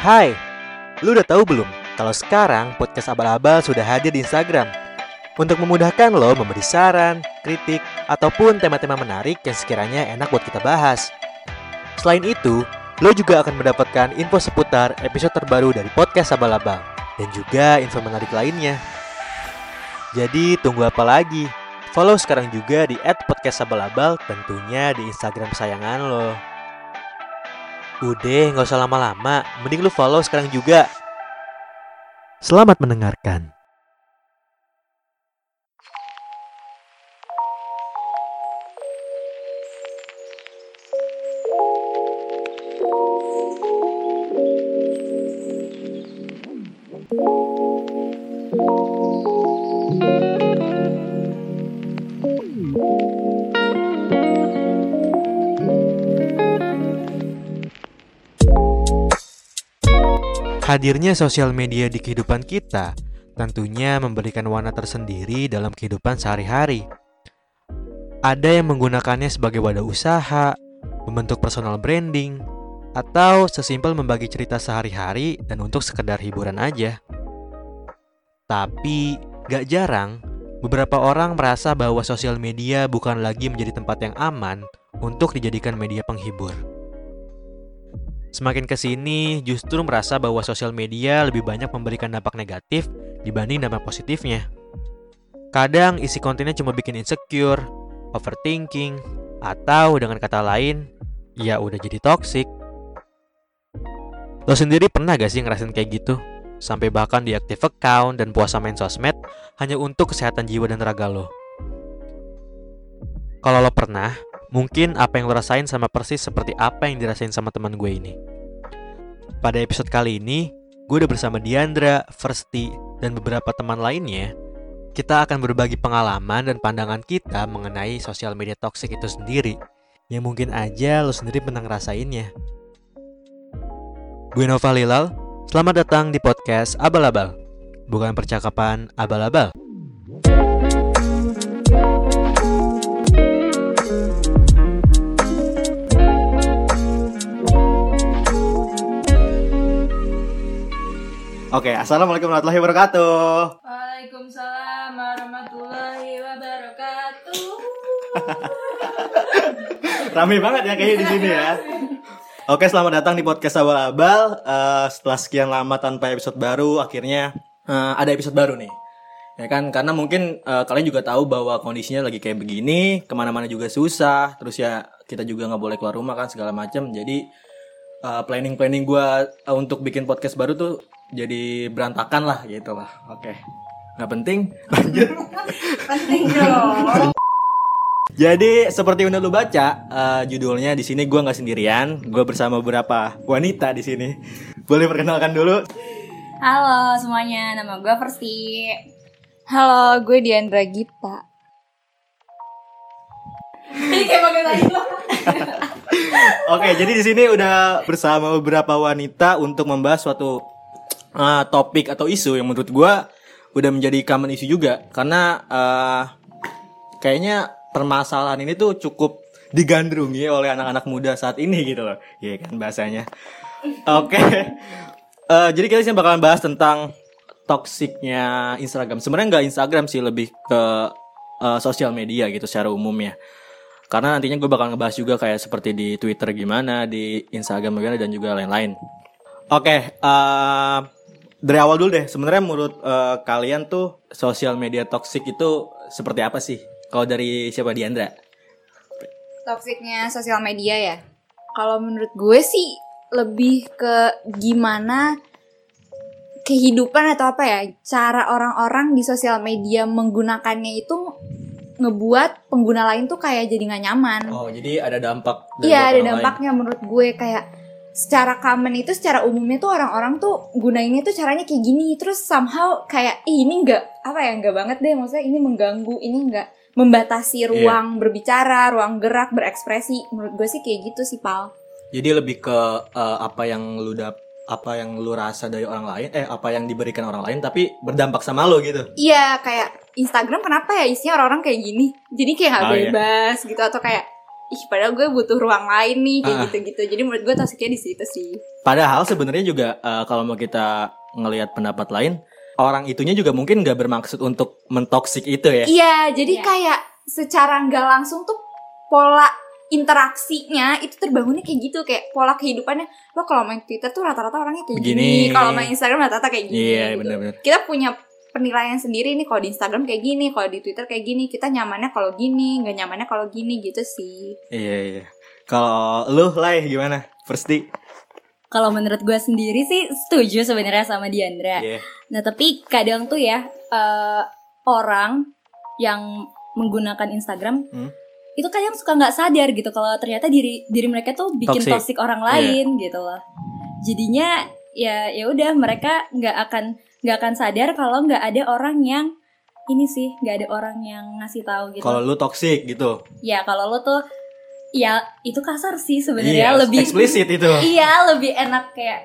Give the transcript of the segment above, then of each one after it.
Hai, lu udah tahu belum kalau sekarang podcast abal-abal sudah hadir di Instagram? Untuk memudahkan lo memberi saran, kritik, ataupun tema-tema menarik yang sekiranya enak buat kita bahas. Selain itu, lo juga akan mendapatkan info seputar episode terbaru dari podcast abal-abal dan juga info menarik lainnya. Jadi tunggu apa lagi? Follow sekarang juga di @podcastabal-abal tentunya di Instagram kesayangan lo. Udah, nggak usah lama-lama. Mending lu follow sekarang juga. Selamat mendengarkan. Hadirnya sosial media di kehidupan kita tentunya memberikan warna tersendiri dalam kehidupan sehari-hari. Ada yang menggunakannya sebagai wadah usaha, membentuk personal branding, atau sesimpel membagi cerita sehari-hari dan untuk sekedar hiburan aja. Tapi, gak jarang, beberapa orang merasa bahwa sosial media bukan lagi menjadi tempat yang aman untuk dijadikan media penghibur. Semakin ke sini, justru merasa bahwa sosial media lebih banyak memberikan dampak negatif dibanding dampak positifnya. Kadang isi kontennya cuma bikin insecure, overthinking, atau dengan kata lain, ya udah jadi toxic. Lo sendiri pernah gak sih ngerasain kayak gitu? Sampai bahkan diaktif account dan puasa main sosmed hanya untuk kesehatan jiwa dan raga lo. Kalau lo pernah, Mungkin apa yang lo rasain sama persis seperti apa yang dirasain sama teman gue ini. Pada episode kali ini, gue udah bersama Diandra, Versti, dan beberapa teman lainnya. Kita akan berbagi pengalaman dan pandangan kita mengenai sosial media toxic itu sendiri. Yang mungkin aja lo sendiri pernah ngerasainnya. Gue Nova Lilal, selamat datang di podcast Abal-Abal. Bukan percakapan abal-abal. Oke, assalamualaikum warahmatullahi wabarakatuh. Waalaikumsalam warahmatullahi wabarakatuh. Rame banget ya kayaknya di sini ya. Oke, selamat datang di podcast Abal-Abal. Uh, setelah sekian lama tanpa episode baru, akhirnya uh, ada episode baru nih. Ya kan, karena mungkin uh, kalian juga tahu bahwa kondisinya lagi kayak begini, ke mana-mana juga susah. Terus ya kita juga nggak boleh keluar rumah kan segala macam. Jadi uh, planning planning gue uh, untuk bikin podcast baru tuh jadi berantakan lah gitu lah. Oke. Nggak penting. Lanjut. Penting dong. Jadi seperti udah lu baca uh, judulnya di sini gue nggak sendirian, gue bersama beberapa wanita di sini. Boleh perkenalkan dulu? Halo semuanya, nama gue Persi. Halo, gue Diandra Gita. Ini kayak lo. Oke, jadi di sini udah bersama beberapa wanita untuk membahas suatu uh, topik atau isu yang menurut gue udah menjadi common isu juga karena uh, kayaknya permasalahan ini tuh cukup digandrungi oleh anak-anak muda saat ini gitu loh, iya kan bahasanya. Oke, Eh, jadi kita sih bakalan bahas tentang toksiknya Instagram. Sebenarnya nggak Instagram sih, lebih ke eh, sosial media gitu secara umum ya. Karena nantinya gue bakal ngebahas juga kayak seperti di Twitter gimana, di Instagram gimana dan juga lain-lain. Oke, eh, dari awal dulu deh. Sebenarnya menurut eh, kalian tuh sosial media toksik itu seperti apa sih? Kalau dari siapa Diandra? Toksiknya sosial media ya. Kalau menurut gue sih lebih ke gimana kehidupan atau apa ya cara orang-orang di sosial media menggunakannya itu ngebuat pengguna lain tuh kayak jadi nggak nyaman. Oh, jadi ada dampak. Iya ada orang lain. dampaknya menurut gue kayak secara common itu secara umumnya tuh orang-orang tuh gunainnya tuh caranya kayak gini. Terus somehow kayak Ih, ini enggak apa ya enggak banget deh. Maksudnya ini mengganggu ini enggak membatasi ruang berbicara ruang gerak berekspresi. Menurut gue sih kayak gitu sih pal. Jadi lebih ke eh, apa yang lu dap apa yang lu rasa dari orang lain, eh apa yang diberikan orang lain tapi berdampak sama lo gitu. iya kayak Instagram kenapa ya isinya orang-orang kayak gini? Jadi kayak nggak Oh, iya. bebas gitu atau kayak ih padahal gue butuh ruang lain nih kayak Ah. gitu-gitu jadi menurut gue toksiknya di situ sih Padahal sebenarnya juga eh, kalau mau kita ngelihat pendapat lain, orang itunya juga mungkin nggak bermaksud untuk mentoksik itu ya. iya jadi Iya. kayak secara nggak langsung tuh pola interaksinya itu terbangunnya kayak gitu kayak pola kehidupannya lo kalau main Twitter tuh rata-rata orangnya kayak Begini. gini, kalau main Instagram rata-rata kayak gini Iya, gitu. benar-benar. kita punya penilaian sendiri nih kalau di Instagram kayak gini kalau di Twitter kayak gini kita nyamannya kalau gini nggak nyamannya kalau gini gitu sih Iya iya. Kalau lu lah gimana? Persti. Kalau menurut gue sendiri sih setuju sebenarnya sama Diandra. Iya. Nah tapi kadang tuh ya eh, orang yang menggunakan Instagram Hmm. itu kadang suka nggak sadar gitu kalau ternyata diri diri mereka tuh bikin Toxic. toxic orang lain gitu loh. Jadinya ya ya udah mereka nggak akan nggak akan sadar kalau nggak ada orang yang ini sih nggak ada orang yang ngasih tahu gitu. Kalau lu toksik gitu. Ya kalau lo tuh ya itu kasar sih sebenarnya Iya, lebih eksplisit itu. iya lebih enak kayak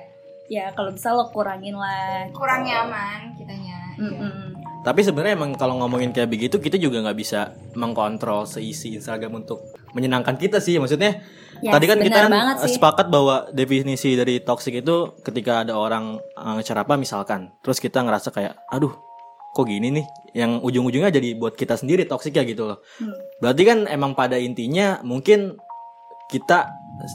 ya kalau bisa lo kurangin lah. kurang nyaman kitanya Mm-mm. Tapi sebenarnya emang kalau ngomongin kayak begitu kita juga nggak bisa mengkontrol seisi Instagram untuk menyenangkan kita sih. Maksudnya Ya, tadi kan kita kan sepakat bahwa definisi dari toxic itu ketika ada orang uh, nge-share apa misalkan, terus kita ngerasa kayak aduh kok gini nih yang ujung-ujungnya jadi buat kita sendiri toxic ya gitu loh. Hmm. Berarti kan emang pada intinya mungkin kita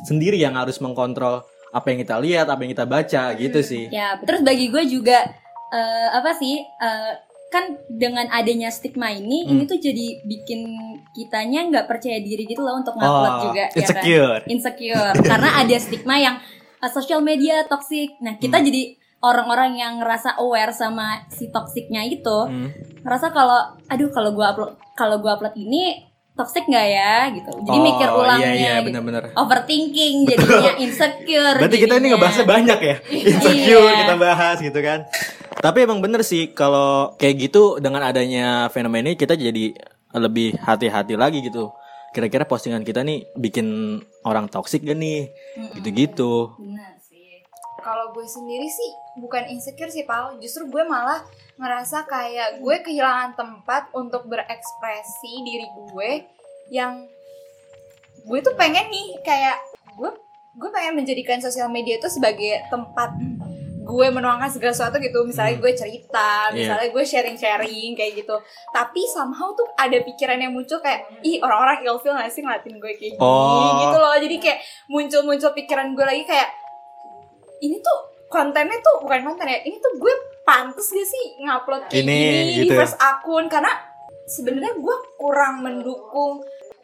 sendiri yang harus mengkontrol apa yang kita lihat, apa yang kita baca gitu sih. Ya, terus bagi gue juga eh, apa sih? eh, kan dengan adanya stigma ini, Hmm. ini tuh jadi bikin kitanya nggak percaya diri gitu loh untuk ngupload Oh, juga, ya kan? insecure. Insecure, karena ada stigma yang eh, sosial media toxic. Nah, kita Hmm. jadi orang-orang yang ngerasa aware sama si toksiknya itu, Hmm. ngerasa kalau, aduh kalau gue upload, kalau gue upload ini toxic nggak ya, gitu. Jadi Oh, mikir ulangnya, Iya iya gitu. benar-benar. overthinking, jadinya insecure. Berarti kita ini jadinya. ngebahasnya banyak ya. Insecure Iya. kita bahas gitu kan. Tapi emang bener sih kalau kayak gitu dengan adanya fenomena ini kita jadi lebih hati-hati lagi gitu. Kira-kira postingan kita nih bikin orang toksik gak nih? Gitu-gitu. Benar sih. Kalau gue sendiri sih bukan insecure sih Pal, justru gue malah ngerasa kayak gue kehilangan tempat untuk berekspresi diri gue yang gue tuh pengen nih kayak gue gue pengen menjadikan sosial media itu sebagai tempat gue menuangkan segala sesuatu gitu misalnya Hmm. gue cerita Iya. misalnya gue sharing sharing kayak gitu tapi somehow tuh ada pikiran yang muncul kayak ih orang-orang ilfeel gak sih ngeliatin gue kayak gini Oh. gitu loh jadi kayak muncul-muncul pikiran gue lagi kayak ini tuh kontennya tuh bukan konten ya ini tuh gue pantas gak sih ngupload kayak Ini, gini di gitu ya. first akun karena sebenarnya gue kurang mendukung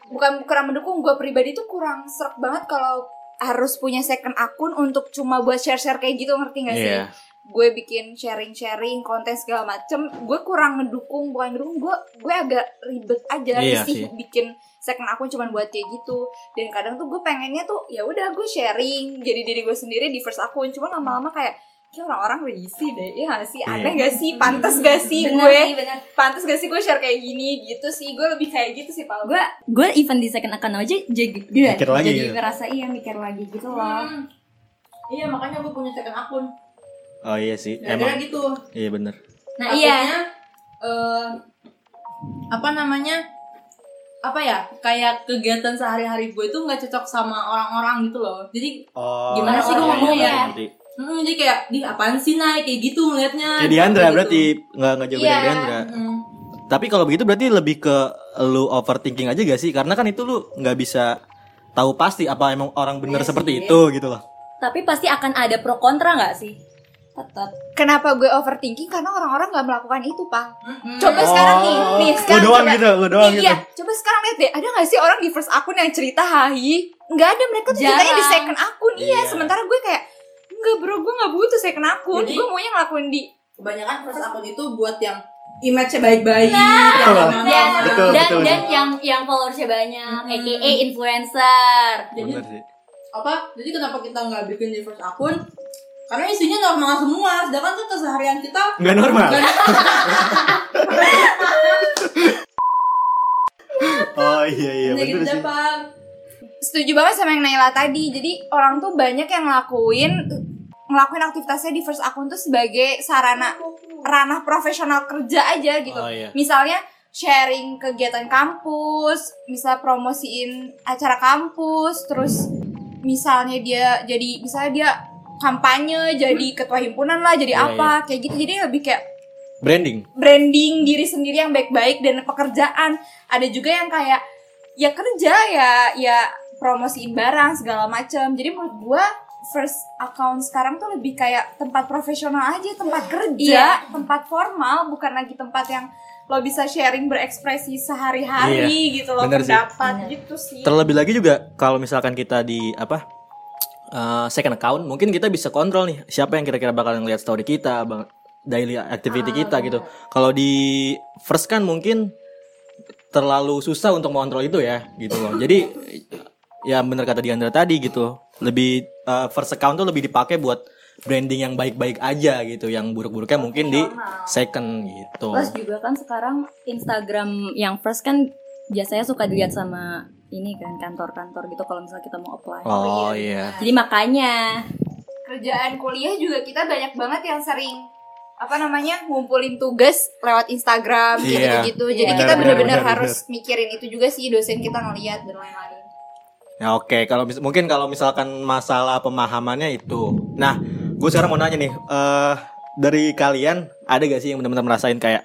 bukan kurang mendukung gue pribadi tuh kurang serak banget kalau harus punya second akun untuk cuma buat share-share kayak gitu ngerti gak sih Iya. gue bikin sharing-sharing konten segala macem gue kurang ngedukung bukan ngedukung gue gue agak ribet aja Iya sih sih. bikin second akun cuma buat kayak gitu dan kadang tuh gue pengennya tuh ya udah gue sharing jadi diri gue sendiri di first akun cuma lama-lama kayak kayak orang-orang risih deh ya gak sih Iya. aneh gak sih pantas gak sih Bener gue bener. pantas gak sih gue share kayak gini gitu sih gue lebih kayak gitu sih Pal gue gue even di second account aja jadi Mikir lagi jadi gitu. ngerasa iya mikir lagi gitu loh Hmm. Iya makanya gue punya second akun. Oh iya sih. Gara-gara Emang. gitu. Iya bener. nah iya Takutnya, eh apa namanya? Apa ya? Kayak kegiatan sehari-hari gue itu nggak cocok sama orang-orang gitu loh. Jadi Oh. Gimana sih gua iya, ngomong iya, ya? Hmm, jadi kayak di apaan sih naik kayak gitu ngelihatnya. Kayak Diandra Gitu. berarti nggak nggak jauh beda Iya. Diandra. Hmm. Tapi kalau begitu berarti lebih ke lu overthinking aja gak sih? Karena kan itu lu nggak bisa tahu pasti apa emang orang bener Iya seperti sih. itu gitu loh. tapi pasti akan ada pro kontra nggak sih tetap kenapa gue overthinking karena orang-orang gak melakukan itu Pal Hmm. coba sekarang nih nih Lu sekarang doang coba- gitu, lu doang Nih, gitu. Iya, coba sekarang lihat deh, ada gak sih orang di first akun yang cerita hahi? Nggak ada, mereka tuh ceritanya di Jarang. second akun. Iya, Iya. sementara gue kayak, enggak bro, gue gak butuh second akun. Jadi- gue maunya ngelakuin di... Kebanyakan first akun itu buat yang image-nya baik-baik. Nah, yang Betul. emang- Ya, Betul, dan betul, dan betul. yang yang followersnya banyak Hmm. aka influencer Jadi Bener apa? Jadi kenapa kita nggak bikin di first akun? Karena isinya normal semua, sedangkan tuh keseharian kita Nggak normal. nggak Oh iya iya nggak bener gitu sih. Setuju banget sama yang Naila tadi. Jadi orang tuh banyak yang ngelakuin ngelakuin aktivitasnya di first akun tuh sebagai sarana ranah profesional kerja aja gitu. Oh iya. Misalnya sharing kegiatan kampus, misal promosiin acara kampus, terus misalnya dia jadi misalnya dia kampanye jadi ketua himpunan lah, jadi Iya, apa kayak gitu. Jadi lebih kayak Branding. branding diri sendiri yang baik-baik dan pekerjaan. Ada juga yang kayak ya kerja ya ya promosiin barang segala macam. Jadi menurut gua first account sekarang tuh lebih kayak tempat profesional aja, tempat kerja, Iya. tempat formal, bukan lagi tempat yang lo bisa sharing berekspresi sehari-hari gitu loh bener sih. pendapat Bener. gitu sih. Terlebih lagi juga kalau misalkan kita di apa eh, second account, mungkin kita bisa kontrol nih siapa yang kira-kira bakal ngeliat story kita, bang, daily activity kita gitu. Kalau di first kan mungkin terlalu susah untuk mengontrol itu ya, gitu loh. Jadi ya bener kata Diandra tadi gitu, lebih eh, first account tuh lebih dipakai buat branding yang baik-baik aja gitu, yang buruk-buruknya mungkin di second gitu. Plus juga kan sekarang Instagram yang first kan biasanya suka dilihat sama ini kan kantor-kantor gitu kalau misalnya kita mau apply. Oh iya. Jadi makanya kerjaan kuliah juga kita banyak banget yang sering apa namanya ngumpulin tugas lewat Instagram Iya. gitu-gitu. Jadi Iya, kita benar, benar-benar benar, harus mikirin itu juga sih dosen kita ngeliat dan lain-lain. Ya oke, kalau mis- mungkin kalau misalkan masalah pemahamannya itu. Nah, gue sekarang mau nanya nih, eh dari kalian ada gak sih yang benar-benar merasain kayak,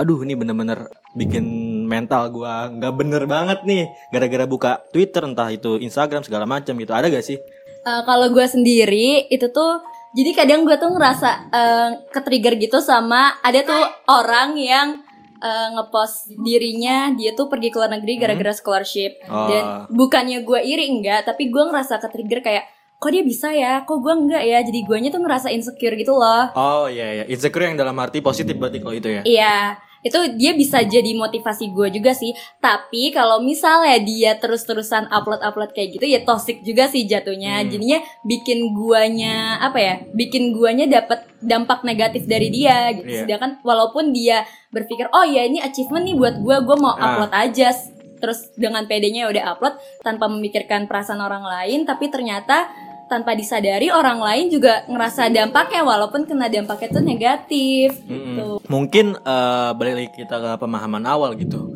aduh ini bener-bener bikin mental gua nggak bener banget nih, gara-gara buka Twitter entah itu Instagram segala macam gitu, ada gak sih? Eh, kalau gue sendiri itu tuh jadi kadang gue tuh ngerasa eh, ke-trigger gitu sama ada tuh orang yang eh, ngepost dirinya dia tuh pergi ke luar negeri gara-gara scholarship Oh. dan bukannya gue iri enggak tapi gue ngerasa ke-trigger kayak kok dia bisa ya kok gue enggak ya jadi guanya tuh ngerasa insecure gitu loh Oh iya iya, insecure yang dalam arti positif berarti kalau itu ya. Iya, itu dia bisa jadi motivasi gue juga sih. Tapi kalau misalnya dia terus-terusan upload-upload kayak gitu, ya toxic juga sih jatuhnya. Hmm. Jadinya bikin guanya apa ya? Bikin guanya dapat dampak negatif dari dia. Gitu. Iya. Sedangkan walaupun dia berpikir, oh ya ini achievement nih buat gue, gue mau Ah. upload aja. Terus dengan PD-nya udah upload tanpa memikirkan perasaan orang lain, tapi ternyata tanpa disadari orang lain juga ngerasa dampaknya walaupun kena dampaknya tuh negatif Mm-mm. gitu. Mungkin eh, balik lagi kita ke pemahaman awal gitu.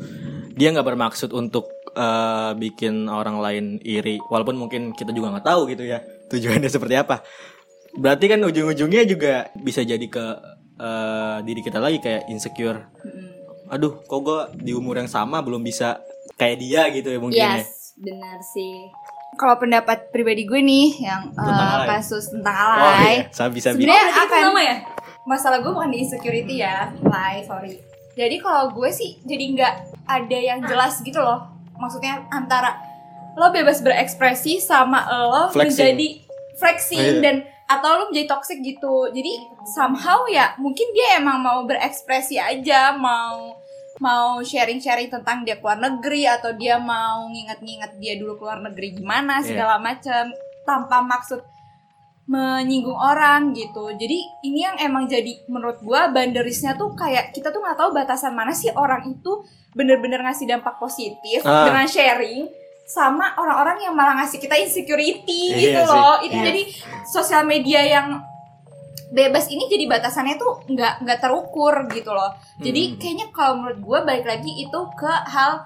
Dia nggak bermaksud untuk eh, bikin orang lain iri, walaupun mungkin kita juga nggak tahu gitu ya tujuannya seperti apa. Berarti kan ujung-ujungnya juga bisa jadi ke eh, diri kita lagi kayak insecure. Aduh, kok gue di umur yang sama belum bisa kayak dia gitu ya mungkin ya. Yes, benar sih. Kalau pendapat pribadi gue nih yang uh, Tentang alay. kasus tentang Oh alay, iya, saya bisa bisa. sebenarnya itu akan nama ya? masalah gue bukan di insecurity ya, lay sorry. Jadi kalau gue sih jadi nggak ada yang jelas gitu loh. Maksudnya antara lo bebas berekspresi sama lo Flexing. menjadi flexing Iya. dan atau lo menjadi toxic gitu. Jadi somehow ya mungkin dia emang mau berekspresi aja, mau mau sharing-sharing tentang dia keluar negeri atau dia mau nginget-nginget dia dulu keluar negeri gimana Iya. segala macam tanpa maksud menyinggung orang gitu. Jadi ini yang emang jadi menurut gua boundariesnya tuh kayak kita tuh nggak tahu batasan mana sih orang itu bener-bener ngasih dampak positif Ah. dengan sharing sama orang-orang yang malah ngasih kita insecurity Iya gitu sih. loh. Itu Iya. jadi sosial media yang bebas ini jadi batasannya tuh nggak nggak terukur gitu loh. Jadi Hmm. kayaknya kalau menurut gua balik lagi itu ke hal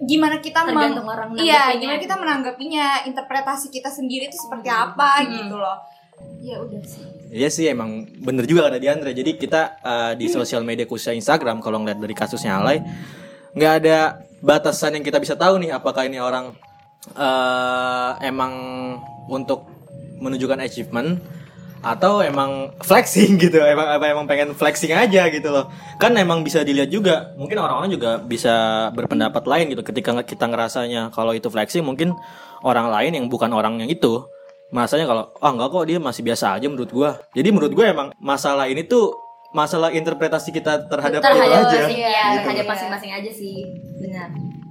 gimana kita meng- Tergantung orang Iya, gimana kita menanggapinya, interpretasi kita sendiri itu seperti apa Hmm. gitu loh. Ya udah sih. Iya sih emang bener juga kata Diandra. Jadi kita eh, di sosial media khususnya Instagram kalau ngeliat dari kasusnya Alay nggak ada batasan yang kita bisa tahu nih apakah ini orang eh, emang untuk menunjukkan achievement atau emang flexing gitu emang apa emang pengen flexing aja gitu loh. Kan emang bisa dilihat juga mungkin orang-orang juga bisa berpendapat lain gitu. Ketika kita ngerasanya kalau itu flexing mungkin orang lain yang bukan orang yang itu masanya kalau ah enggak kok dia masih biasa aja menurut gua. Jadi menurut gua emang masalah ini tuh masalah interpretasi kita terhadap, itu terhadap aja masing, ya, Gitu. terhadap Iya. masing-masing aja sih. Benar.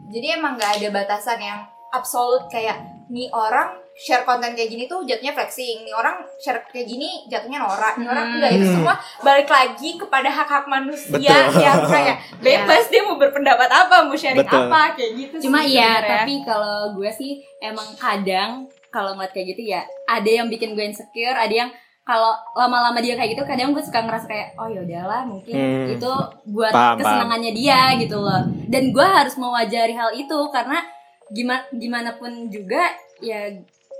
Jadi emang nggak ada batasan yang absolut kayak nih orang share konten kayak gini tuh jatuhnya flexing, nih orang share kayak gini jatuhnya norak, nih orang Hmm. enggak itu Hmm. semua balik lagi kepada hak-hak manusia Betul. yang kayak bebas dia mau berpendapat apa, mau sharing Betul. apa kayak gitu Cuma sih iya, sebenarnya. tapi kalau gue sih emang kadang kalau ngeliat kayak gitu ya ada yang bikin gue insecure, ada yang kalau lama-lama dia kayak gitu kadang gue suka ngerasa kayak oh ya udahlah mungkin Hmm. itu buat Paham, kesenangannya dia gitu loh dan gue harus mewajari hal itu karena gimana gimana pun juga ya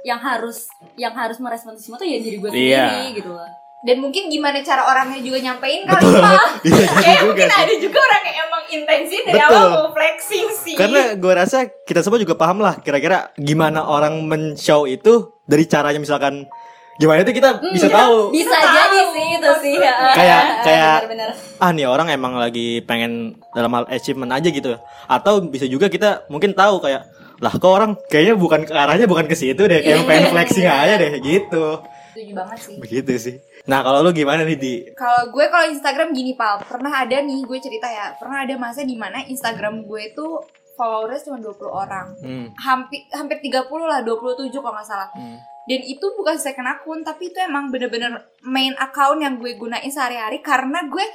yang harus yang harus merespon semua tuh ya diri gue sendiri Iya. gitu loh Dan mungkin gimana cara orangnya juga nyampein kali Betul. Pak. Iya, jadi Kayak juga mungkin sih. ada juga orang yang emang intensi dari Betul. awal mau flexing sih. Karena gue rasa kita semua juga paham lah kira-kira gimana orang men-show itu dari caranya misalkan gimana itu kita bisa tahu. bisa Tahu, jadi sih itu sih ya. Kayak- kayak- benar-benar Ah nih orang emang lagi pengen dalam hal achievement aja gitu. Atau bisa juga kita mungkin tahu kayak lah kok orang kayaknya bukan ke arahnya bukan ke situ deh, kayak pengen flexing aja deh gitu. Setuju banget sih. Begitu sih. Nah, kalau lu gimana nih di? Kalau gue kalau Instagram gini pal, pernah ada nih gue cerita ya, pernah ada masa di mana Instagram gue tuh followers cuma 20 orang. Hmm. Hampir hampir 30 lah, 27 kalau nggak salah. Hmm. Dan itu bukan second akun, tapi itu emang bener-bener main account yang gue gunain sehari-hari karena gue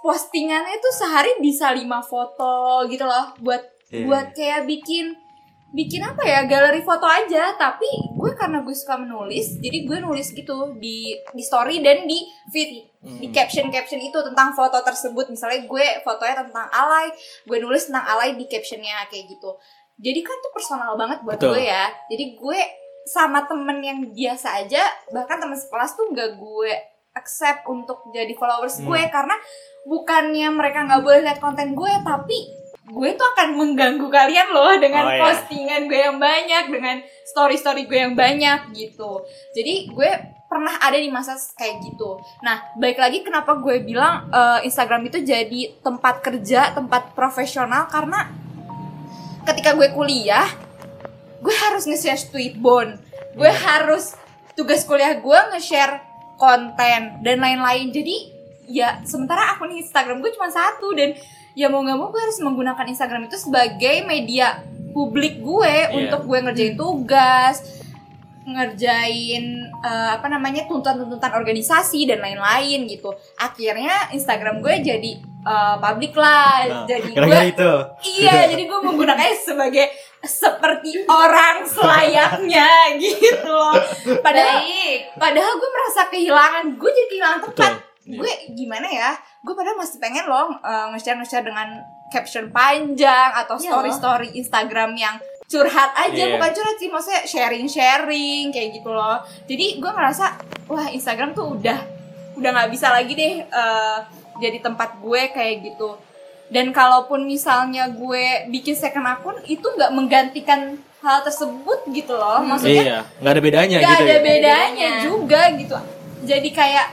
postingannya tuh sehari bisa 5 foto gitu loh buat Iya. buat kayak bikin bikin apa ya galeri foto aja tapi gue karena gue suka menulis jadi gue nulis gitu di di story dan di feed di Hmm. caption caption itu tentang foto tersebut misalnya gue fotonya tentang alay gue nulis tentang alay di captionnya kayak gitu jadi kan tuh personal banget buat Betul. gue ya jadi gue sama temen yang biasa aja bahkan temen sekelas tuh nggak gue accept untuk jadi followers Hmm. gue karena bukannya mereka nggak boleh lihat konten gue tapi gue tuh akan mengganggu kalian loh dengan Oh, iya. postingan gue yang banyak dengan story story gue yang banyak gitu jadi gue pernah ada di masa kayak gitu nah baik lagi kenapa gue bilang eh, Instagram itu jadi tempat kerja tempat profesional karena ketika gue kuliah gue harus nge-share tweetbone gue harus tugas kuliah gue nge-share konten dan lain-lain. Jadi ya sementara akun Instagram gue cuma satu dan ya mau nggak mau gue harus menggunakan Instagram itu sebagai media publik gue untuk gue ngerjain tugas ngerjain eh, apa namanya tuntutan-tuntutan organisasi dan lain-lain gitu. Akhirnya Instagram gue jadi eh, publik lah. Nah, jadi gue itu. Iya, jadi gue menggunakannya sebagai seperti orang selayaknya gitu loh. Padahal, padahal gue merasa kehilangan, gue jadi kehilangan tempat. Betul. Iya. Gue gimana ya? Gue padahal masih pengen loh uh, nge-share nge-share dengan caption panjang atau Iya story-story Instagram yang curhat aja Iya. bukan curhat sih maksudnya sharing-sharing kayak gitu loh jadi gue ngerasa wah Instagram tuh udah udah nggak bisa lagi deh uh, jadi tempat gue kayak gitu dan kalaupun misalnya gue bikin second akun itu nggak menggantikan hal tersebut gitu loh maksudnya Iya, nggak ada bedanya nggak gitu. ada ya. bedanya Bedanya. juga gitu jadi kayak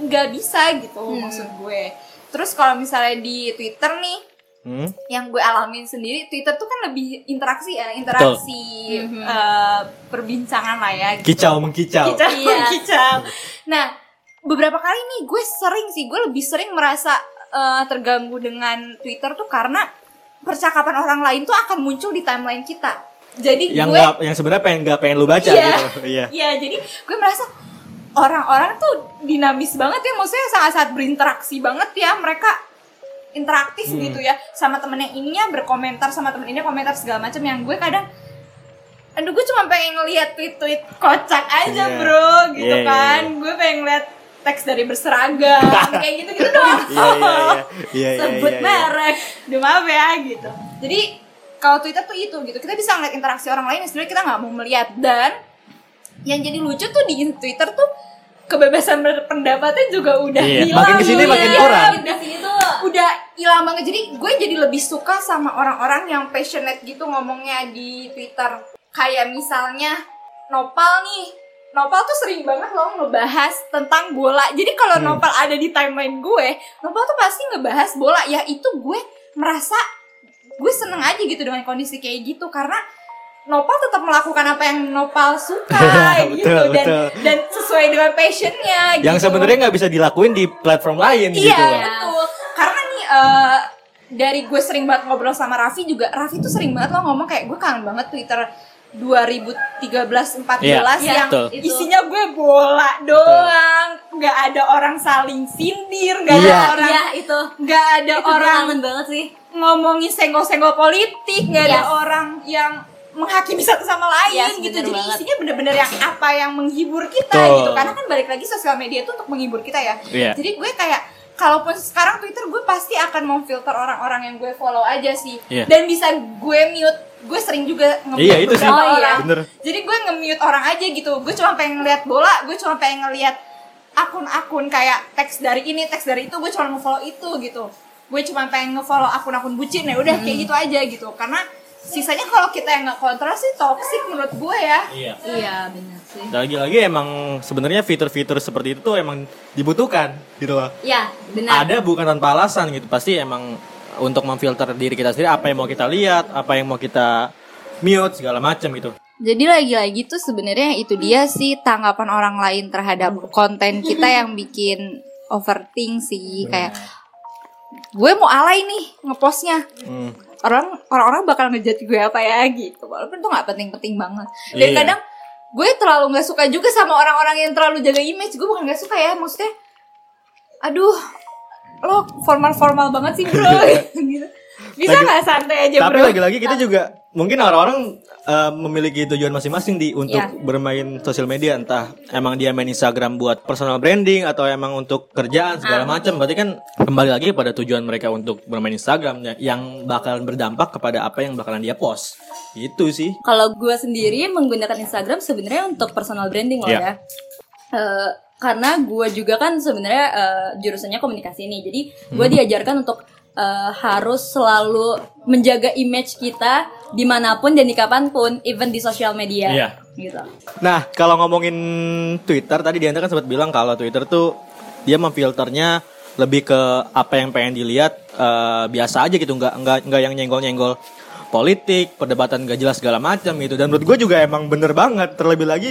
nggak bisa gitu Hmm. maksud gue terus kalau misalnya di Twitter nih Hmm? yang gue alamin sendiri Twitter tuh kan lebih interaksi ya interaksi eh, perbincangan lah ya gitu. Kicau mengkicau. kicau, Iya. kicau. Nah, beberapa kali nih gue sering sih, gue lebih sering merasa eh, terganggu dengan Twitter tuh karena percakapan orang lain tuh akan muncul di timeline kita. Jadi Yang gue, nggak, yang sebenarnya pengen nggak pengen lu baca Iya. gitu. Iya. ya jadi gue merasa orang-orang tuh dinamis banget ya, maksudnya sangat-sangat berinteraksi banget ya mereka interaktif Hmm. gitu ya sama temen yang ininya berkomentar sama temen ini komentar segala macam yang gue kadang aduh gue cuma pengen ngeliat tweet-tweet kocak aja Iya. bro gitu Iya, iya, kan iya. gue pengen ngeliat teks dari berseragam kayak gitu gitu doang. Iya, iya, iya. Iya, sebut merek. Duh, maaf ya gitu. Jadi kalau Twitter tuh itu gitu. Kita bisa ngeliat interaksi orang lain yang sebenarnya kita nggak mau melihat. Dan yang jadi lucu tuh di Twitter tuh kebebasan berpendapatnya juga udah Iya, hilang. makin ke sini Iya, makin kurang. tuh udah hilang banget. Jadi gue jadi lebih suka sama orang-orang yang passionate gitu ngomongnya di Twitter. Kayak misalnya Nopal nih Nopal tuh sering banget loh ngebahas tentang bola jadi kalau Hmm. Nopal ada di timeline gue Nopal tuh pasti ngebahas bola ya itu gue merasa gue seneng aja gitu dengan kondisi kayak gitu karena Nopal tetap melakukan apa yang Nopal suka gitu Betul, dan betul. dan sesuai dengan passionnya Yang gitu. sebenarnya nggak bisa dilakuin di platform lain Iya gitu. betul. Karena nih eh, dari gue sering banget ngobrol sama Raffi juga. Raffi tuh sering banget loh ngomong kayak gue kangen banget Twitter 2013 14 Iya, yang betul. isinya gue bola doang, nggak ada orang saling sindir, nggak Iya. ada orang iya itu nggak ada itu orang banget sih ngomongin senggol-senggol politik, nggak ada Yes. orang yang menghakimi satu sama lain Yes, gitu. bener Jadi banget. isinya bener-bener yang apa yang menghibur kita Betul. gitu. Karena kan balik lagi sosial media itu untuk menghibur kita ya. Iya. Jadi gue kayak kalaupun sekarang Twitter gue pasti akan memfilter orang-orang yang gue follow aja sih. Iya. Dan bisa gue mute. Gue sering juga nge-mute Iya, itu sih. Oh, iya. orang. Bener. Jadi gue nge-mute orang aja gitu. Gue cuma pengen ngeliat bola, gue cuma pengen ngeliat akun-akun kayak teks dari ini, teks dari itu, gue cuma nge-follow itu gitu. Gue cuma pengen nge-follow akun-akun bucin ya udah kayak gitu aja gitu. Karena sisanya kalau kita yang nggak kontrol sih toxic menurut gue ya. Iya. Iya benar sih. Lagi-lagi emang sebenarnya fitur-fitur seperti itu tuh emang dibutuhkan gitu loh. Iya benar. Ada bukan tanpa alasan gitu. Pasti emang untuk memfilter diri kita sendiri apa yang mau kita lihat, apa yang mau kita mute segala macam gitu. Jadi lagi-lagi tuh sebenarnya itu dia sih tanggapan orang lain terhadap konten kita yang bikin overthink sih kayak gue mau alay nih ngepostnya Hmm. orang orang-orang bakal ngejudge gue apa ya gitu walaupun itu nggak penting-penting banget dan Iya. kadang gue terlalu nggak suka juga sama orang-orang yang terlalu jaga image gue bukan nggak suka ya maksudnya aduh lo formal-formal banget sih bro gitu bisa nggak santai aja Tapi bro lagi-lagi kita juga mungkin orang-orang eh, memiliki tujuan masing-masing di untuk Iya. bermain sosial media entah emang dia main Instagram buat personal branding atau emang untuk kerjaan segala macam. Berarti kan kembali lagi pada tujuan mereka untuk bermain Instagram ya, yang bakalan berdampak kepada apa yang bakalan dia post. Itu sih. Kalau gue sendiri menggunakan Instagram sebenarnya untuk personal branding loh Iya. ya. Eh, karena gue juga kan sebenarnya eh, jurusannya komunikasi nih, jadi gue Hmm. diajarkan untuk eh, harus selalu menjaga image kita di mana pun dan di kapan pun, even di sosial media. Iya. Gitu. Nah, kalau ngomongin Twitter tadi Dianta kan sempat bilang kalau Twitter tuh dia memfilternya lebih ke apa yang pengen dilihat eh, biasa aja gitu, nggak nggak nggak yang nyenggol-nyenggol politik, perdebatan gak jelas segala macam gitu. Dan menurut gue juga emang bener banget. Terlebih lagi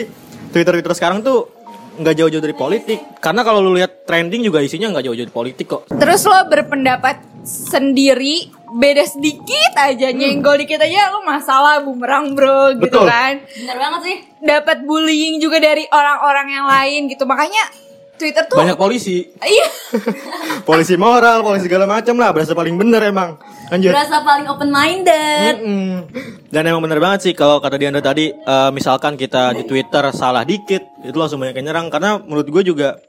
Twitter Twitter sekarang tuh nggak jauh-jauh dari politik. Karena kalau lu lihat trending juga isinya nggak jauh-jauh dari politik kok. Terus lo berpendapat sendiri beda sedikit aja nyenggol dikit aja lo masalah bumerang bro gitu Betul. kan Bener banget sih. dapat bullying juga dari orang-orang yang lain gitu makanya Twitter tuh Banyak polisi, iya polisi moral, polisi segala macam lah. Berasa paling bener emang. Lanjut. Berasa paling open minded. Mm-mm. Dan emang bener banget sih kalau kata Diandra tadi, eh, misalkan kita di Twitter salah dikit, itu langsung banyak yang nyerang. Karena menurut gue juga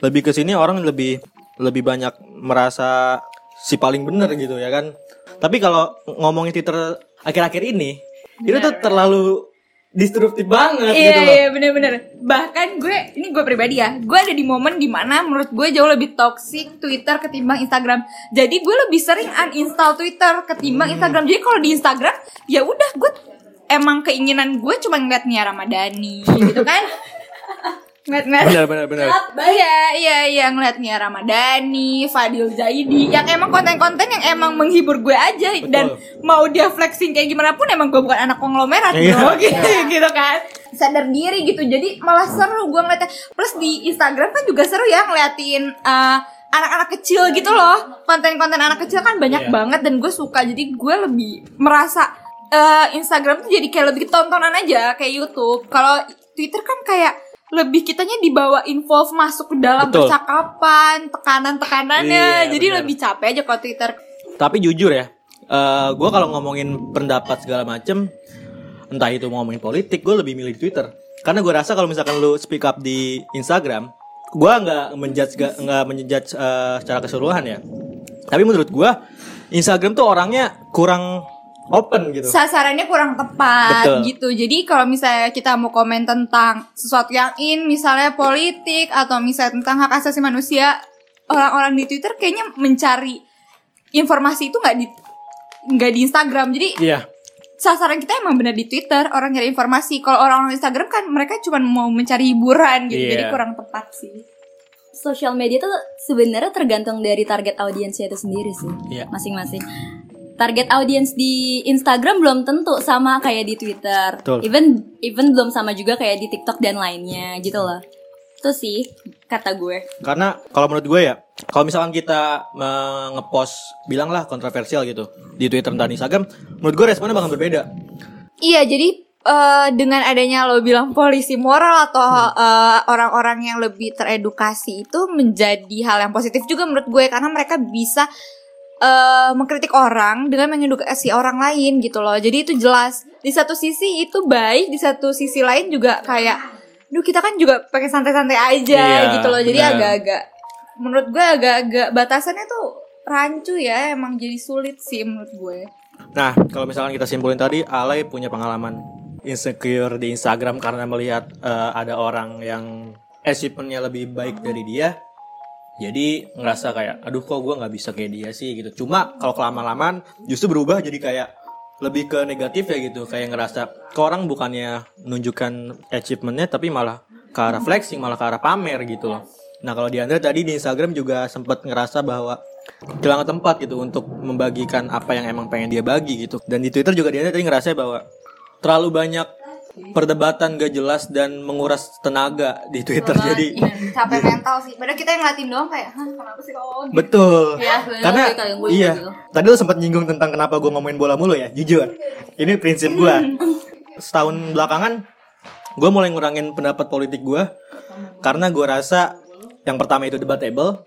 lebih ke sini orang lebih lebih banyak merasa si paling bener gitu ya kan. Tapi kalau ngomongin Twitter akhir-akhir ini, itu tuh terlalu destruktif banget iya gitu loh. iya bener-bener. Bahkan gue ini gue pribadi ya gue ada di momen di mana menurut gue jauh lebih toxic Twitter ketimbang Instagram. Jadi gue lebih sering uninstall Twitter ketimbang Instagram. Jadi kalau di Instagram ya udah gue emang keinginan gue cuma ngeliat Nia Ramadhani gitu kan ngeliat-ngeliat Bener bener bener. Iya, iya, iya ngeliat Nia Ramadhani, Fadil Zaidi, yang emang konten-konten yang emang menghibur gue aja dan mau dia flexing kayak gimana pun emang gue bukan anak konglomerat Iya. bro, gitu, gitu kan. Sadar diri gitu, jadi malah seru gue ngeliatnya. Plus di Instagram kan juga seru ya ngeliatin eh, anak-anak kecil gitu loh. Konten-konten anak kecil kan banyak Iya. banget dan gue suka. Jadi gue lebih merasa eh, Instagram tuh jadi kayak lebih tontonan aja kayak YouTube. Kalau Twitter kan kayak lebih kitanya dibawa involve masuk ke dalam Betul. percakapan, tekanan-tekanannya. Iya, jadi benar. lebih capek aja kalau Twitter. Tapi jujur ya, eh gue kalau ngomongin pendapat segala macem, entah itu mau ngomongin politik, gue lebih milih Twitter. Karena gue rasa kalau misalkan lu speak up di Instagram, gue nggak menjudge nggak menjudge eh, secara keseluruhan ya. Tapi menurut gue, Instagram tuh orangnya kurang open gitu. Sasarannya kurang tepat Betul. gitu. Jadi kalau misalnya kita mau komen tentang sesuatu yang in, misalnya politik atau misalnya tentang hak asasi manusia, orang-orang di Twitter kayaknya mencari informasi itu nggak di nggak di Instagram. Jadi Iya. sasaran kita emang benar di Twitter orang nyari informasi kalau orang orang Instagram kan mereka cuma mau mencari hiburan gitu Iya. jadi kurang tepat sih Sosial media tuh sebenarnya tergantung dari target audiensnya itu sendiri sih. Iya. Masing-masing. Target audiens di Instagram belum tentu sama kayak di Twitter. Betul. Even even belum sama juga kayak di TikTok dan lainnya gitu loh. Itu sih kata gue. Karena kalau menurut gue ya, kalau misalkan kita ngepost bilanglah kontroversial gitu di Twitter dan Instagram, menurut gue responnya bakal berbeda. iya jadi eh, dengan adanya lo bilang polisi moral atau eh, orang-orang yang lebih teredukasi itu menjadi hal yang positif juga menurut gue karena mereka bisa eh, mengkritik orang dengan mengedukasi orang lain gitu loh. Jadi itu jelas. Di satu sisi itu baik, di satu sisi lain juga kayak, duh kita kan juga pakai santai-santai aja Iya, gitu loh. Jadi agak-agak, menurut gue agak-agak batasannya tuh rancu ya. Emang jadi sulit sih menurut gue. Nah, kalau misalkan kita simpulin tadi, Alay punya pengalaman insecure di Instagram karena melihat eh, ada orang yang achievementnya lebih baik dari dia. Jadi ngerasa kayak, aduh kok gue nggak bisa kayak dia sih gitu. Cuma kalau kelamaan-lamaan justru berubah jadi kayak lebih ke negatif ya gitu. Kayak ngerasa ke orang bukannya menunjukkan achievementnya tapi malah ke arah flexing, malah ke arah pamer gitu loh. Nah kalau di Andre tadi di Instagram juga sempat ngerasa bahwa kehilangan tempat gitu untuk membagikan apa yang emang pengen dia bagi gitu. Dan di Twitter juga dia tadi ngerasa bahwa terlalu banyak perdebatan gak jelas dan menguras tenaga di Twitter. Jadi Capek mental sih. Padahal kita yang ngeliatin doang kayak, hah kenapa sih kalau gitu? betul. Iya, sebenarnya Karena kayak gue iya. gitu. Tadi lu sempat nyinggung tentang kenapa gue ngomongin bola mulu ya, jujur. Ini prinsip gue. Setahun belakangan gue mulai ngurangin pendapat politik gue karena gue rasa yang pertama itu debatable,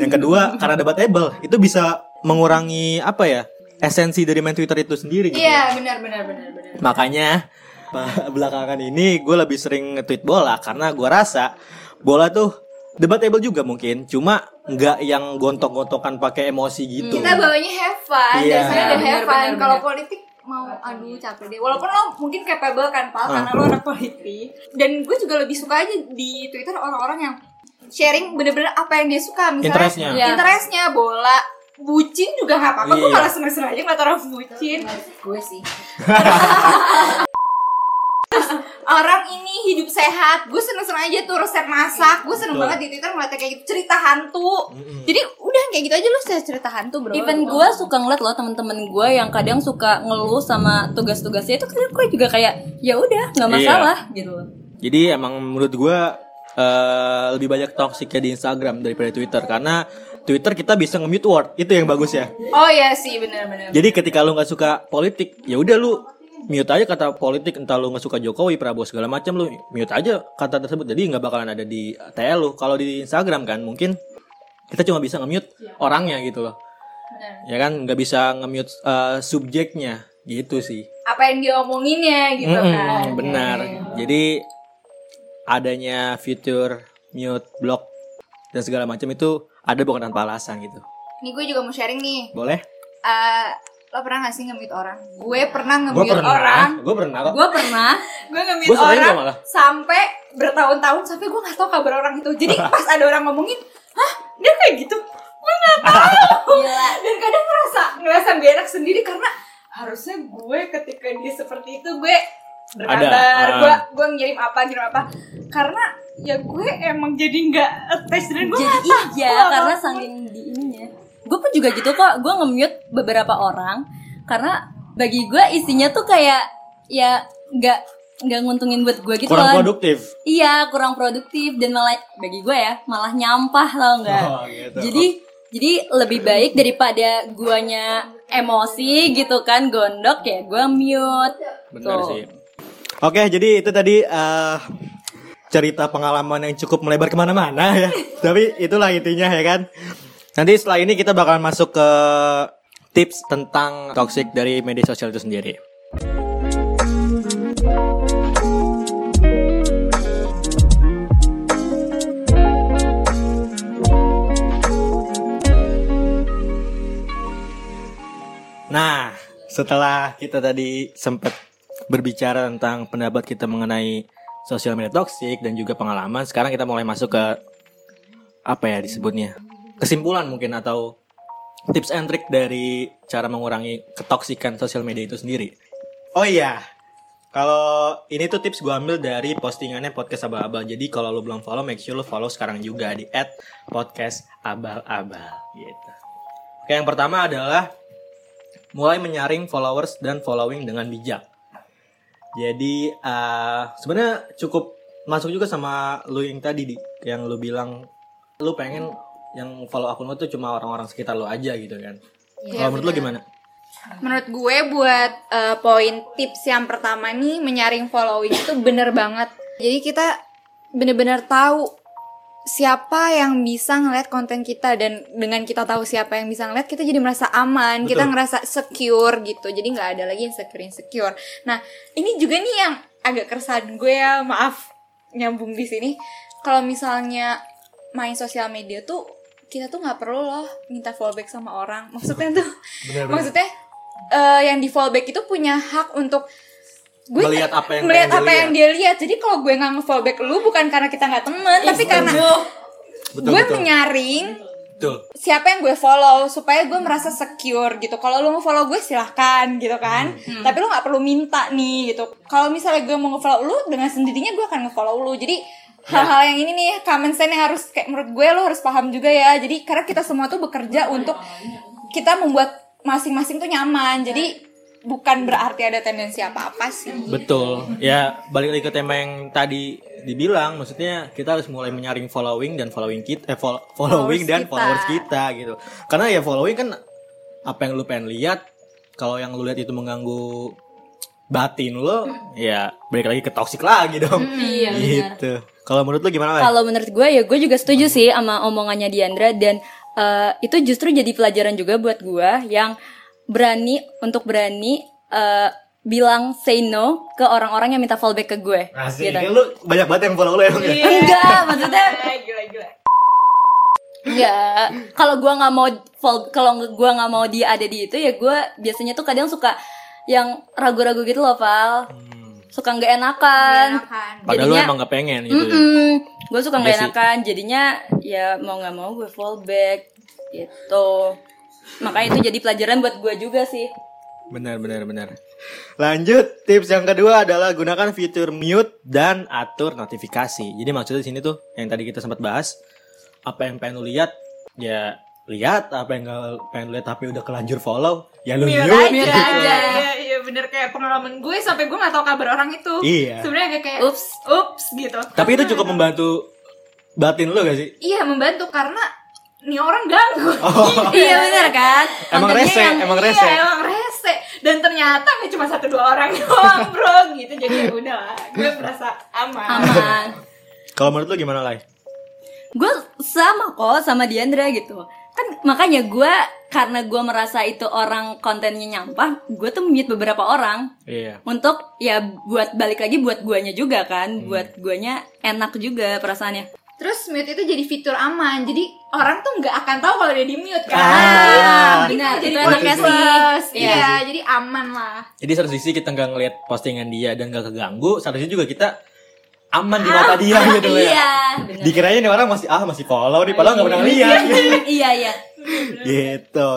yang kedua karena debatable itu bisa mengurangi apa ya esensi dari main Twitter itu sendiri. Gitu. Iya benar benar benar benar. Makanya belakangan ini gue lebih sering nge-tweet bola karena gue rasa bola tuh debatable juga mungkin, cuma nggak yang gontok-gontokan pakai emosi gitu. Kita bawanya have fun, Iya. dasarnya udah have fun. Kalau politik mau aduh capek deh. Walaupun lo mungkin capable kan, Pal, karena lo anak politik. Dan gue juga lebih suka aja di Twitter orang-orang yang sharing bener-bener apa yang dia suka. Misalnya Interestnya. Iya. interestnya bola, bucin juga nggak apa-apa. Gue Iya. malah seneng-seneng aja ngeliat orang bucin. Gue sih. Orang ini hidup sehat, gue seneng-seneng aja tuh resep masak. Gue seneng Betul. banget di Twitter ngeliatnya kayak gitu cerita hantu. Jadi udah kayak gitu aja lu saya cerita hantu bro. Even gue suka ngeliat loh temen-temen gue yang kadang suka ngeluh sama tugas-tugasnya itu kadang gue juga kayak ya udah nggak Iya. masalah gitu loh. Jadi emang menurut gue eh, lebih banyak toksiknya di Instagram daripada Twitter karena Twitter kita bisa nge-mute word itu yang bagus ya. Oh iya sih benar-benar. Jadi ketika lu nggak suka politik, ya udah lu mute aja kata politik entah lu nggak suka Jokowi, Prabowo segala macam lu mute aja kata tersebut. Jadi nggak bakalan ada di TL lu. Kalau di Instagram kan mungkin kita cuma bisa nge-mute orangnya gitu loh. Ya kan nggak bisa nge-mute eh, subjeknya gitu sih. Apa yang dia omonginnya gitu Mm-mm, kan. benar. Jadi adanya fitur mute, block dan segala macam itu ada bukan tanpa alasan gitu. Nih gue juga mau sharing nih. Boleh? Eh, lo pernah gak sih nge-mute orang? Gue pernah nge-mute pernah. orang. Gue pernah kok. Gue pernah Gue nge-mute sering orang malah. sampai bertahun-tahun sampai gue gak tahu kabar orang itu. Jadi pas ada orang ngomongin, hah dia kayak gitu? Gue gak tahu. Gila. Dan kadang ngerasa ngerasa gak enak sendiri karena harusnya gue ketika dia seperti itu gue berkabar, Ada, gue gue ngirim apa ngirim apa karena ya gue emang jadi nggak attach dan gue Jadi iya karena saking di ininya. Gue pun juga gitu kok. Gue nge-mute beberapa orang karena bagi gue isinya tuh kayak ya nggak nggak nguntungin buat gue gitu Kurang loh. produktif. Iya kurang produktif dan malah bagi gue ya malah nyampah tau nggak. Oh, gitu. Jadi jadi lebih baik daripada guanya emosi gitu kan gondok ya gue mute. Benar Tuh. sih. Oke, jadi itu tadi eh, cerita pengalaman yang cukup melebar ke mana-mana ya. Tapi itulah intinya ya kan. Nanti setelah ini kita bakalan masuk ke tips tentang toxic dari media sosial itu sendiri. Nah, setelah kita tadi sempat berbicara tentang pendapat kita mengenai sosial media toksik dan juga pengalaman, sekarang kita mulai masuk ke apa ya disebutnya? Kesimpulan mungkin atau tips and trick dari cara mengurangi ketoksikan sosial media itu sendiri. Oh iya, kalau ini tuh tips gue ambil dari postingannya podcast abal-abal. Jadi kalau lo belum follow, make sure lo follow sekarang juga di podcast abal-abal gitu. Oke, yang pertama adalah mulai menyaring followers dan following dengan bijak. Jadi eh, sebenarnya cukup masuk juga sama lu yang tadi di yang lu bilang lu pengen yang follow akun lu tuh cuma orang-orang sekitar lu aja gitu kan. Kalau menurut lu gimana? Menurut gue buat eh, poin tips yang pertama nih menyaring following itu bener banget. Jadi kita bener-bener tahu siapa yang bisa ngeliat konten kita dan dengan kita tahu siapa yang bisa ngeliat kita jadi merasa aman kita Betul. ngerasa secure gitu jadi nggak ada lagi insecure insecure nah ini juga nih yang agak keresahan gue ya maaf nyambung di sini kalau misalnya main sosial media tuh kita tuh nggak perlu loh minta fallback sama orang maksudnya tuh Bener-bener. maksudnya eh, yang di fallback itu punya hak untuk gue Melihat apa yang melihat apa dia yang dia lihat jadi kalau gue nggak nge-fallback lu bukan karena kita nggak temen tapi karena Betul, gue betul. menyaring Betul. siapa yang gue follow supaya gue merasa secure gitu kalau lu mau follow gue silahkan gitu kan Hmm. tapi lu nggak perlu minta nih gitu kalau misalnya gue mau nge-follow lu dengan sendirinya gue akan nge-follow lu jadi hal-hal yang ini nih common sense yang harus kayak menurut gue lo harus paham juga ya jadi karena kita semua tuh bekerja untuk kita membuat masing-masing tuh nyaman jadi bukan berarti ada tendensi apa-apa sih Betul. Ya, balik lagi ke tema yang tadi dibilang, maksudnya kita harus mulai menyaring following dan following kita eh fol- following Followers dan kita. followers kita gitu. Karena ya following kan apa yang lu pengen lihat, kalau yang lu lihat itu mengganggu batin lo, ya balik lagi ke toxic lagi dong. Iya, benar. gitu. Kalau menurut lu gimana? Kalau menurut gue ya gue juga setuju sih sama omongannya Diandra dan eh, itu justru jadi pelajaran juga buat gue yang berani untuk berani eh, bilang say no ke orang-orang yang minta fallback ke gue. Asik, Gitu. lu banyak banget yang follow lu emang ya? Enggak, maksudnya gila gila enggak. Kalau gue nggak mau kalau gue nggak mau dia ada di itu ya gue biasanya tuh kadang suka yang ragu-ragu gitu loh, Val. Suka nggak enakan. Enakan. Padahal lu emang gak pengen gitu. ya. gue suka nggak sih. enakan jadinya ya mau nggak mau gue fallback gitu makanya itu jadi pelajaran buat gue juga sih Benar, benar, benar. Lanjut, tips yang kedua adalah gunakan fitur mute dan atur notifikasi. Jadi maksudnya di sini tuh yang tadi kita sempat bahas, apa yang pengen lu lihat, ya lihat. Apa yang gak pengen lu lihat tapi udah kelanjur follow, ya lu mute. aja. gitu. aja. Iya, iya bener kayak pengalaman gue sampai gue nggak tahu kabar orang itu. Iya. Sebenarnya kayak kayak Ups. ups gitu. Tapi itu cukup membantu batin lu gak sih? Iya membantu karena nih orang ganggu. iya benar kan Emang Kontennya rese, yang- emang rese. Iya emang rese dan ternyata nggak cuma satu dua orang doang bro gitu jadi ya udah lah, gue merasa aman. aman Kalau menurut lu gimana, Lai? gue sama kok sama Diandra gitu kan makanya gue karena gue merasa itu orang kontennya nyampah gue tuh mute beberapa orang Iya. untuk ya buat balik lagi buat guanya juga kan buat guanya enak juga perasaannya Terus mute itu jadi fitur aman. Jadi orang tuh nggak akan tahu kalau dia di mute kan. Ah. benar jadi itu enaknya sih. Iya. Iya, jadi aman lah. Jadi satu sisi kita nggak ngelihat postingan dia dan gak keganggu, satu sisi juga kita aman di mata dia gitu loh ya. iya benar Dikiranya nih orang masih ah masih follow nih, padahal nggak pernah lihat. iya iya gitu.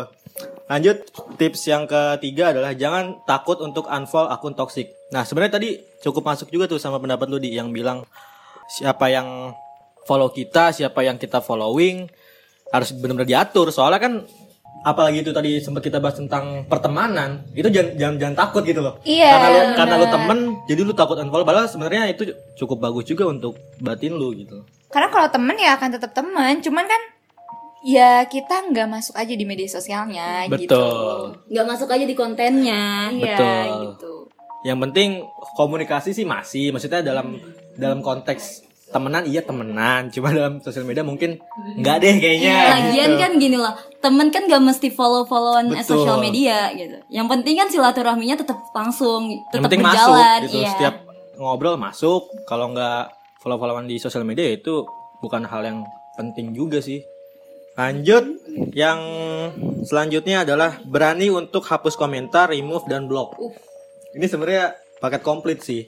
Lanjut tips yang ketiga adalah jangan takut untuk unfollow akun toxic. Nah sebenarnya tadi cukup masuk juga tuh sama pendapat lu di yang bilang siapa yang follow kita, siapa yang kita following harus benar-benar diatur. Soalnya kan apalagi itu tadi sempat kita bahas tentang pertemanan, itu jangan jangan, jangan takut gitu loh. Iya, Karena lu benar. karena lu temen, jadi lu takut unfollow. Padahal sebenarnya itu cukup bagus juga untuk batin lu gitu. Karena kalau temen ya akan tetap temen. Cuman kan ya kita nggak masuk aja di media sosialnya gitu. Betul. nggak masuk aja di kontennya Iya Betul. gitu. Yang penting komunikasi sih masih, maksudnya dalam dalam konteks temenan iya temenan, cuma dalam sosial media mungkin nggak deh kayaknya. Lagian gitu. kan gini loh, temen kan gak mesti follow-followan Betul. sosial media gitu. Yang penting kan silaturahminya tetap langsung, tetap penting masuk berjalan. gitu. iya. Setiap ngobrol masuk, kalau nggak follow-followan di sosial media itu bukan hal yang penting juga sih. Lanjut, yang selanjutnya adalah berani untuk hapus komentar, remove dan block. Ini sebenarnya paket komplit sih.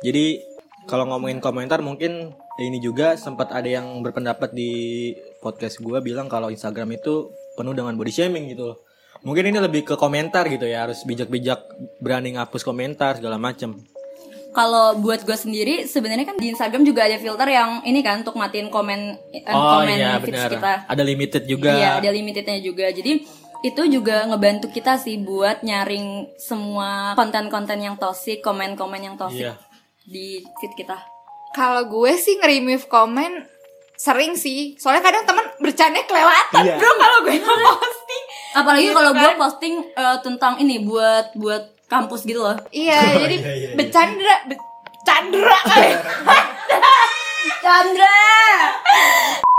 Jadi kalau ngomongin komentar mungkin ini juga sempat ada yang berpendapat di podcast gua bilang kalau Instagram itu penuh dengan body shaming gitu loh. Mungkin ini lebih ke komentar gitu ya, harus bijak-bijak berani ngapus komentar segala macem. Kalau buat gue sendiri sebenarnya kan di Instagram juga ada filter yang ini kan untuk matiin komen eh, Oh komen iya benar. kita. Ada limited juga. Iya, ada limitednya juga. Jadi itu juga ngebantu kita sih buat nyaring semua konten-konten yang toxic, komen-komen yang toxic Iya. Di feed kita. Kalau gue sih nge-remove komen sering sih. Soalnya kadang teman bercanda kelewatan, Iya. bro kalau gue nge-posting. Apalagi Gitu kalau gue kan. posting eh, tentang ini buat buat kampus gitu loh. Iya, jadi iya, iya, iya. bercanda, bercandra. Chandra.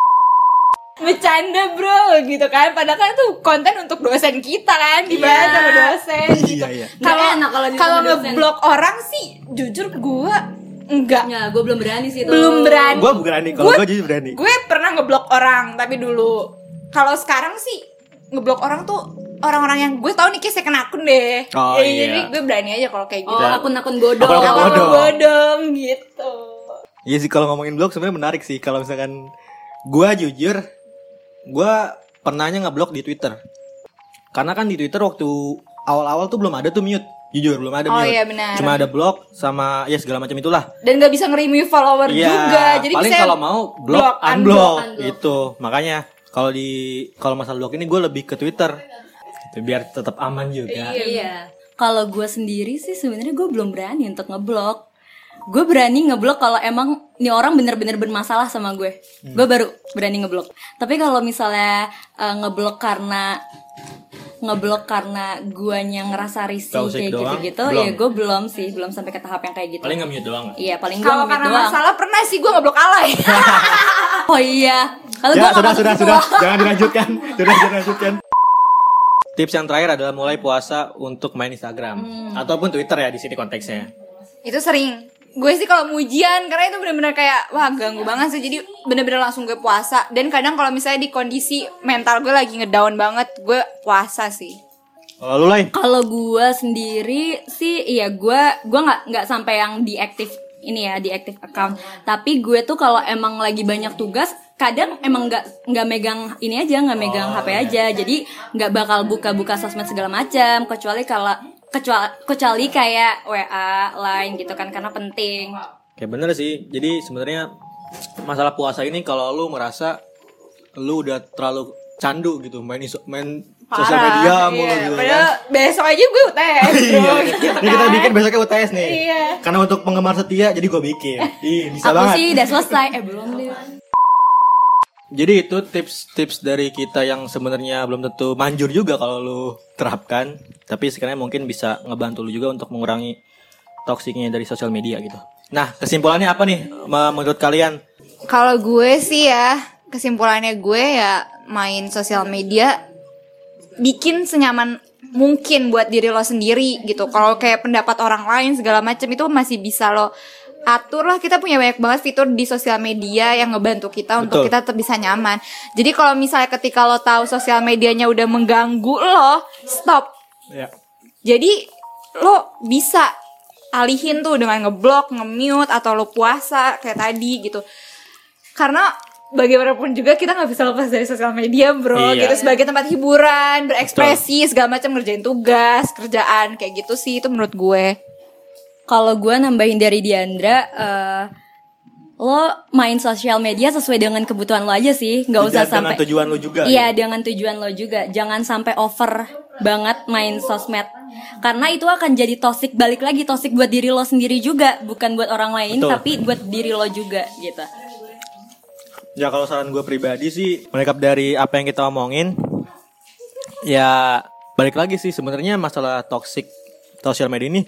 Bercanda bro gitu kan Padahal kan itu konten untuk dosen kita kan Dibahas Iya. sama dosen gitu Iya, iya. Enak kalau kalau ngeblok orang sih Jujur gue Enggak Ya, gue belum berani sih itu. Belum berani Gue berani, kalau Gua- gue jadi berani. Gue pernah ngeblok orang Tapi dulu Kalau sekarang sih Ngeblok orang tuh Orang-orang yang gue tahu nih kayak second akun deh Oh, Ya, iya. Jadi gue berani aja kalau kayak Oh, gitu akun-akun bodong. Akun-akun Akun bodong. bodong gitu Iya sih kalau ngomongin blog sebenarnya menarik sih kalau misalkan gua jujur gua pernahnya ngeblok di Twitter. Karena kan di Twitter waktu awal-awal tuh belum ada tuh mute. Jujur belum ada Oh mute. iya, benar. Cuma ada blog sama ya segala macam itulah. Dan gak bisa nge-remove follower Iya. juga Jadi paling bisa kalau mau blog, blok, unblock, unblock. gitu. Makanya kalau di kalau masalah blog ini gue lebih ke Twitter. Gitu, biar tetap aman juga. Iya. Kalau gue sendiri sih sebenarnya gue belum berani untuk ngeblok. Gue berani ngeblok kalau emang nih orang bener-bener bermasalah sama gue. Gue baru berani ngeblok. Tapi kalau misalnya eh, ngeblok karena ngeblok karena guanya ngerasa risih kayak doang? gitu-gitu, ya gue belum sih, belum sampai ke tahap yang kayak gitu. Paling nge-mute doang. Iya, paling gue Kalau karena doang. masalah pernah sih gue ngeblok alay Oh iya. Kalau Ya gue sudah sudah sudah jangan dilanjutkan sudah dilanjutkan. Tips yang terakhir adalah mulai puasa untuk main Instagram ataupun Twitter ya di sini konteksnya. Itu sering Gue sih kalau mau ujian Karena itu bener-bener kayak Wah ganggu banget sih Jadi bener-bener langsung gue puasa Dan kadang kalau misalnya di kondisi Mental gue lagi ngedown banget Gue puasa sih Kalau lu lain? Kalau gue sendiri sih, iya gue gue nggak nggak sampai yang diaktif ini ya diaktif account. Tapi gue tuh kalau emang lagi banyak tugas, kadang emang nggak nggak megang ini aja, nggak megang HP aja. Jadi nggak bakal buka-buka sosmed segala macam. Kecuali kalau kecuali kecuali kayak WA, line gitu kan karena penting. Kayak bener sih. Jadi sebenarnya masalah puasa ini kalau lu merasa lu udah terlalu candu gitu main iso, main sosial media mulu iya. gitu Padahal kan. besok aja gue UTS bro Iya, gitu ini kita bikin besoknya UTS nih. Iya. Karena untuk penggemar setia jadi gue bikin. Ih, bisa Aku banget. sih udah selesai, eh belum deh. Jadi itu tips-tips dari kita yang sebenarnya belum tentu manjur juga kalau lu terapkan, tapi sekarang mungkin bisa ngebantu lu juga untuk mengurangi toksiknya dari sosial media gitu. Nah, kesimpulannya apa nih me- menurut kalian? Kalau gue sih ya Kesimpulannya gue ya Main sosial media Bikin senyaman mungkin buat diri lo sendiri gitu Kalau kayak pendapat orang lain segala macam itu masih bisa lo atur lah kita punya banyak banget fitur di sosial media yang ngebantu kita untuk Betul. kita tetap bisa nyaman. Jadi kalau misalnya ketika lo tahu sosial medianya udah mengganggu lo, stop. Ya. Jadi lo bisa alihin tuh dengan ngeblok, nge-mute atau lo puasa kayak tadi gitu. Karena bagaimanapun juga kita nggak bisa lepas dari sosial media bro Iya. gitu sebagai tempat hiburan berekspresi segala macam ngerjain tugas kerjaan kayak gitu sih itu menurut gue Kalau gue nambahin dari Diandra, eh, lo main sosial media sesuai dengan kebutuhan lo aja sih, nggak usah Dengan- dengan sampai. tujuan lu juga, Iya, gitu. dengan tujuan lo juga. Jangan sampai over banget main sosmed, karena itu akan jadi toxic balik lagi toxic buat diri lo sendiri juga, bukan buat orang lain, Betul. tapi buat diri lo juga gitu. Ya kalau saran gue pribadi sih menangkap dari apa yang kita omongin ya balik lagi sih sebenarnya masalah toxic sosial media ini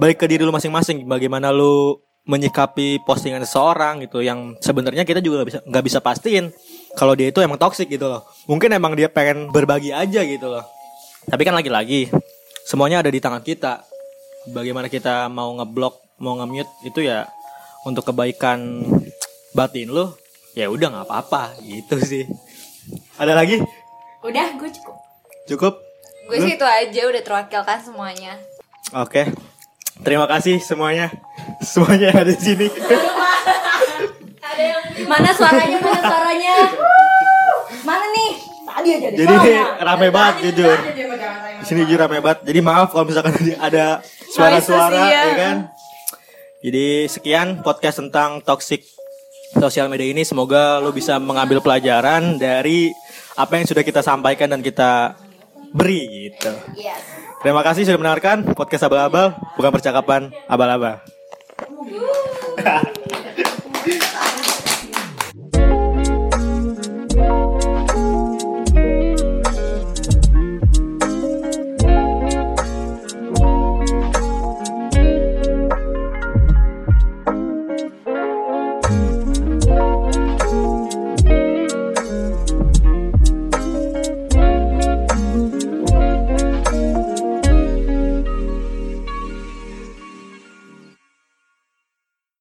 balik ke diri lu masing-masing bagaimana lu menyikapi postingan seseorang gitu yang sebenarnya kita juga nggak bisa nggak bisa pastiin kalau dia itu emang toxic gitu loh mungkin emang dia pengen berbagi aja gitu loh tapi kan lagi-lagi semuanya ada di tangan kita. Bagaimana kita mau ngeblok mau nge-mute itu ya untuk kebaikan batin lu ya udah nggak apa-apa gitu sih. Ada lagi? Udah, gue cukup. cukup? Gue sih itu aja udah terwakilkan semuanya. Oke. Terima kasih semuanya. Semuanya yang ada di sini. Mana suaranya? Mana suaranya? Mana nih? Tadi aja deh. jadi rame banget jujur di sini jujur rame banget. Jadi maaf kalau misalkan ada suara-suara Noise-nya. ya kan? Jadi sekian podcast tentang toxic sosial media ini. Semoga lo bisa mengambil pelajaran dari apa yang sudah kita sampaikan dan kita beri gitu. Terima kasih sudah mendengarkan podcast abal-abal. Bukan percakapan abal-abal